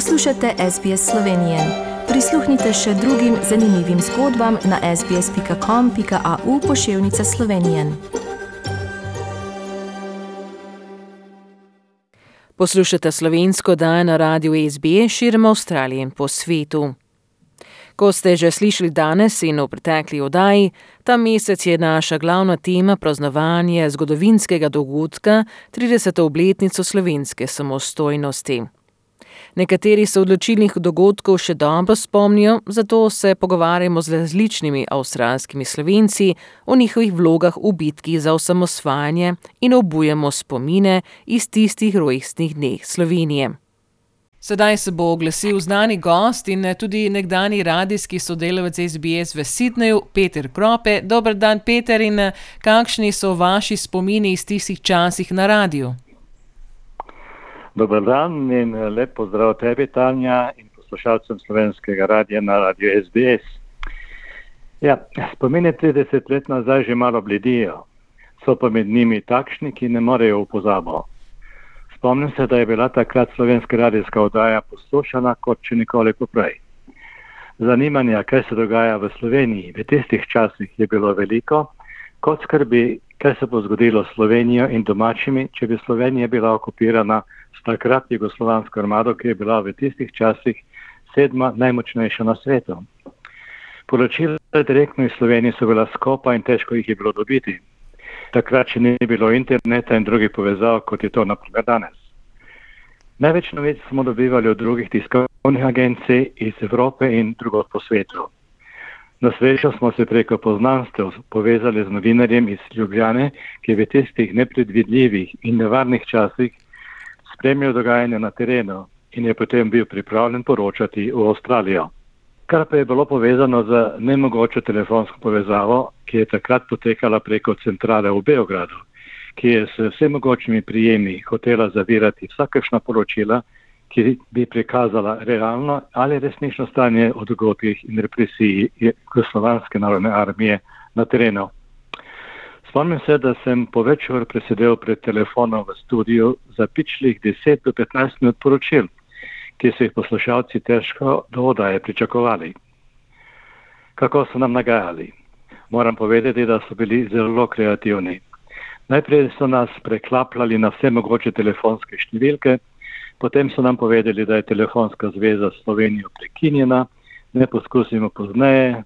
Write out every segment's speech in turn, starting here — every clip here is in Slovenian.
Poslušate SBS Slovenije. Prisluhnite še drugim zanimivim zgodbam na sbsp.com.au pošiljka Slovenije. Poslušate slovensko dajo na radiju SBS širom Avstralije in po svetu. Ko ste že slišali danes in v pretekli oddaji, ta mesec je naša glavna tema praznovanje zgodovinskega dogodka 30. obletnico slovenske samostojnosti. Nekateri se odločilnih dogodkov še dobro spomnijo, zato se pogovarjamo z različnimi avstralskimi slovenci o njihovih vlogah v bitki za osamosvajanje in obujemo spomine iz tistih rojstnih dneh Slovenije. Sedaj se bo oglasil znani gost in tudi nekdani radijski sodelavec SBS v Sydneyju, Peter Krope. Dobr dan, Peter, in kakšni so vaši spomini iz tistih časih na radiju? Dober dan in eh, lep pozdrav tebi, Tanja, in poslušalcem slovenskega radia na radio SBS. Ja, spomini 30 let nazaj že malo bledijo, so pa med njimi takšni, ki ne morejo v pozabo. Spomnim se, da je bila takrat slovenska radijska oddaja poslušana kot če nikoli poprej. Zanimanja, kaj se dogaja v Sloveniji v tistih časih, je bilo veliko, kot skrbi, kaj se bo zgodilo s Slovenijo in domačimi, če bi Slovenija bila okupirana s takrat jugoslovansko armado, ki je bila v tistih časih sedma najmočnejša na svetu. Poročila direktno iz Slovenije so bila skopa in težko jih je bilo dobiti. Takrat še ni bilo interneta in drugih povezav, kot je to naprimer danes. Največ novic smo dobivali od drugih tiskovnih agencij iz Evrope in drugod po svetu. Na srečo smo se preko poznanstev povezali z novinarjem iz Ljubljane, ki je v tistih nepredvidljivih in nevarnih časih spremljal dogajanje na terenu in je potem bil pripravljen poročati v Avstralijo. Kar pa je bilo povezano z nemogočo telefonsko povezavo, ki je takrat potekala preko centrale v Beogradu, ki je s vsemi mogočimi prijemi hotela zavirati vsakešna poročila, ki bi prikazala realno ali resnično stanje o dogodkih in represiji Jugoslovanske narodne armije na terenu. Spomnim se, da sem po več ur presedel pred telefonom v studiu za pičlih 10 do 15 minut poročil, ki so jih poslušalci težko do odaje pričakovali. Kako so nam nagajali? Moram povedati, da so bili zelo kreativni. Najprej so nas preklapljali na vse mogoče telefonske številke, potem so nam povedali, da je telefonska zveza s Slovenijo prekinjena, ne poskusimo pozneje,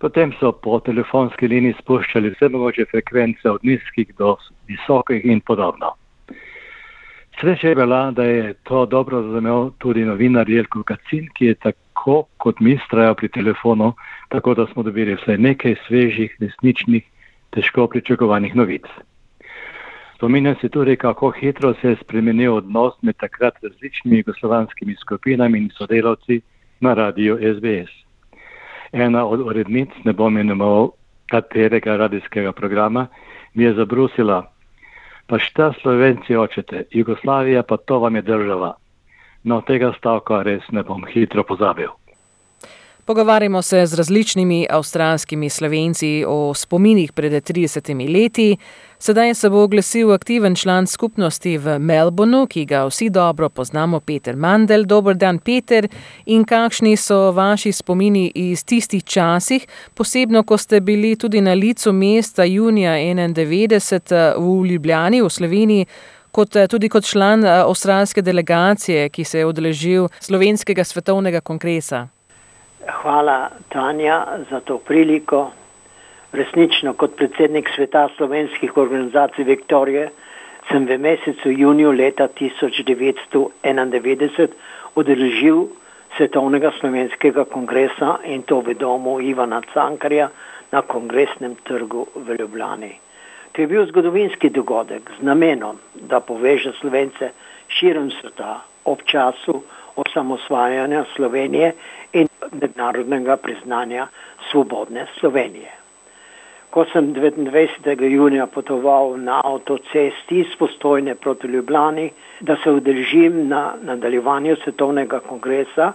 Potem so po telefonski liniji spuščali vse mogoče frekvence od nizkih do visokih in podobno. Sreča je bila, da je to dobro razumel tudi novinar Jelko Kacin, ki je tako kot mi strajal pri telefonu, tako da smo dobili vsaj nekaj svežih, resničnih, težko pričakovanih novic. Spominjam se tudi, kako hitro se je spremenil odnos med takrat različnimi jugoslovanskimi skupinami in sodelavci na radiju SBS ena od urednic, ne bom imenoval katerega radijskega programa, mi je zabrusila, pa šta slovenci očete, Jugoslavija pa to vam je država. No, tega stavka res ne bom hitro pozabil. Pogovarjamo se z različnimi avstralskimi slovenci o spominih pred 30 leti. Sedaj se bo oglasil aktiven član skupnosti v Melbournu, ki ga vsi dobro poznamo, Peter Mandel. Dobr dan, Peter. In kakšni so vaši spomini iz tistih časih, posebno, ko ste bili tudi na licu mesta junija 91 v Ljubljani, v Sloveniji, kot, tudi kot član avstralske delegacije, ki se je odeležil slovenskega svetovnega kongresa? Hvala, Tanja, za to priliko resnično kot predsednik sveta slovenskih organizacij Viktorije sem v mesecu juniju leta 1991 odeležil svetovnega slovenskega kongresa in to v domu Ivana Cankarja na kongresnem trgu v Ljubljani. To je bil zgodovinski dogodek z namenom, da poveže slovence širom sveta ob času osamosvajanja Slovenije in mednarodnega priznanja svobodne Slovenije ko sem 29. junija potoval na avtocesti iz Postojne proti Ljubljani, da se udeležim na nadaljevanju svetovnega kongresa,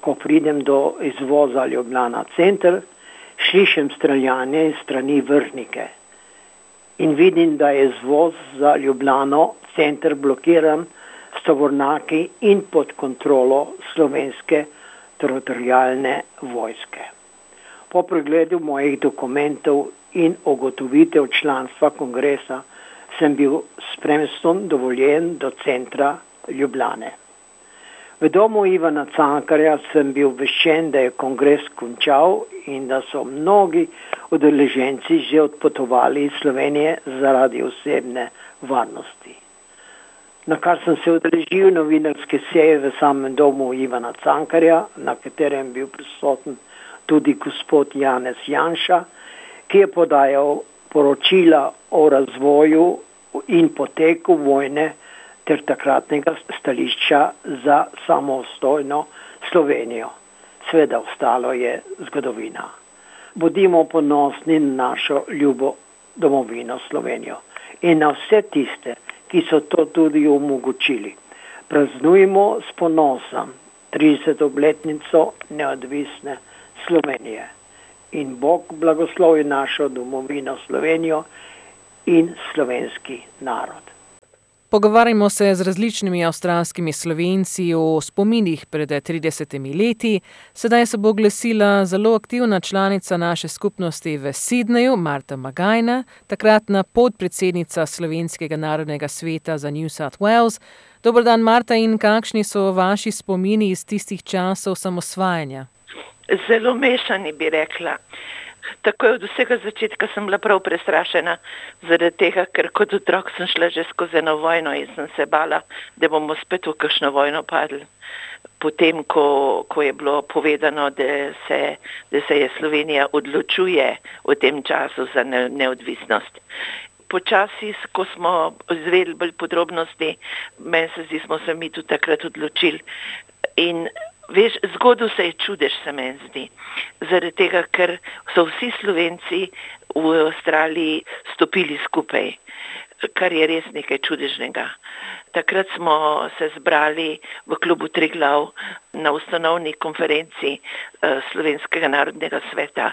ko pridem do izvoza Ljubljana center, slišim streljanje in strani vrhnike. In vidim, da je izvoz za Ljubljano center blokiran s tovornaki in pod kontrolo slovenske teritorijalne vojske. Po pregledu mojih dokumentov in ugotovitev članstva kongresa sem bil spremstvom dovoljen do centra Ljubljane. V domu Ivana Cankarja sem bil veščen, da je kongres končal in da so mnogi udeleženci že odpotovali iz Slovenije zaradi osebne varnosti. Na kar sem se udeležil novinarske seje v samem domu Ivana Cankarja, na katerem bil prisoten tudi gospod Janez Janša, ki je podajal poročila o razvoju in poteku vojne ter takratnega stališča za samostojno Slovenijo. Sveda ostalo je zgodovina. Bodimo ponosni na našo ljubo domovino Slovenijo in na vse tiste, ki so to tudi omogočili. Praznujmo s ponosom 30. obletnico neodvisne Slovenije. In Bog blagoslovi našo domovino Slovenijo in slovenski narod. Pogovarjamo se z različnimi avstralskimi slovenci o spominih pred 30 leti. Sedaj se bo oglasila zelo aktivna članica naše skupnosti v Sydneyju, Marta Magajna, takratna podpredsednica Slovenskega narodnega sveta za New South Wales. Dobro dan, Marta, in kakšni so vaši spomini iz tistih časov samosvajanja? Zelo mešani bi rekla. Takoj od vsega začetka sem bila prav prestrašena, zaradi tega, ker kot otrok sem šla že skozi eno vojno in sem se bala, da bomo spet v kakšno vojno padli. Potem, ko, ko je bilo povedano, da se, da se je Slovenija odločuje v tem času za ne, neodvisnost. Počasi, ko smo izvedeli bolj podrobnosti, meni se zdi, smo se mi tudi takrat odločili. In Veš, zgodil se je čudež, se meni zdi. Zaradi tega, ker so vsi Slovenci v Avstraliji stopili skupaj, kar je res nekaj čudežnega. Takrat smo se zbrali v klubu Triglav na ustanovni konferenci uh, Slovenskega narodnega sveta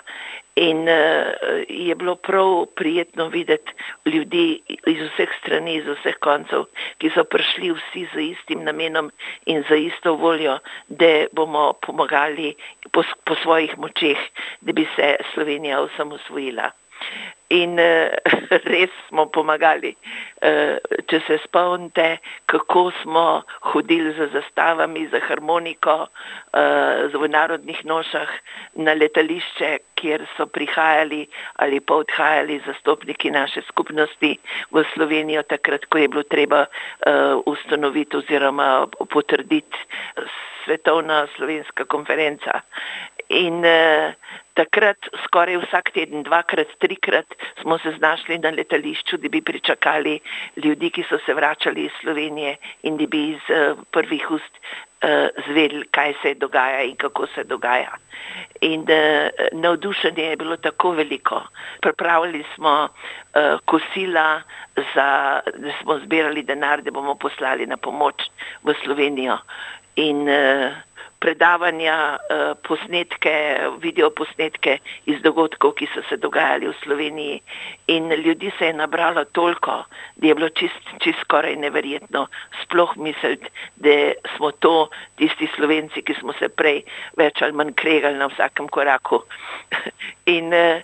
in uh, je bilo prav prijetno videti ljudi iz vseh strani, iz vseh koncev, ki so prišli vsi z istim namenom in za isto voljo, da bomo pomagali po, po svojih močeh, da bi se Slovenija osamosvojila in uh, res smo pomagali. Uh, če se spomnite, kako smo hodili za zastavami, za harmoniko, uh, v narodnih nošah na letališče, kjer so prihajali ali pa odhajali zastopniki naše skupnosti v Slovenijo, takrat, ko je bilo treba uh, ustanoviti oziroma potrditi svetovna slovenska konferenca. In uh, takrat skoraj vsak teden, dvakrat, trikrat smo se znašli na letališču, da bi pričakali ljudi, ki so se vračali iz Slovenije in da bi iz uh, prvih ust uh, zvedeli, kaj se dogaja in kako se dogaja. In uh, navdušenje je bilo tako veliko. Pripravili smo uh, kosila, za, da smo zbirali denar, da bomo poslali na pomoč v Slovenijo. In, uh, predavanja, eh, posnetke, video posnetke iz dogodkov, ki so se dogajali v Sloveniji. In ljudi se je nabralo toliko, da je bilo čist, čist skoraj neverjetno sploh misliti, da smo to tisti slovenci, ki smo se prej več ali manj kregali na vsakem koraku. In eh,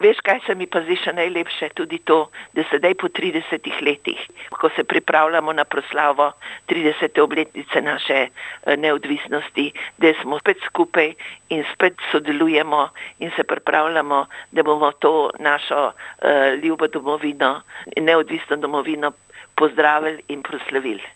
Veš, kaj se mi pa zdi še najlepše, tudi to, da sedaj po 30 letih, ko se pripravljamo na proslavo 30. obletnice naše eh, neodvisnosti, da smo spet skupaj in spet sodelujemo in se pripravljamo, da bomo to našo uh, ljubo domovino, neodvisno domovino pozdravili in proslavili.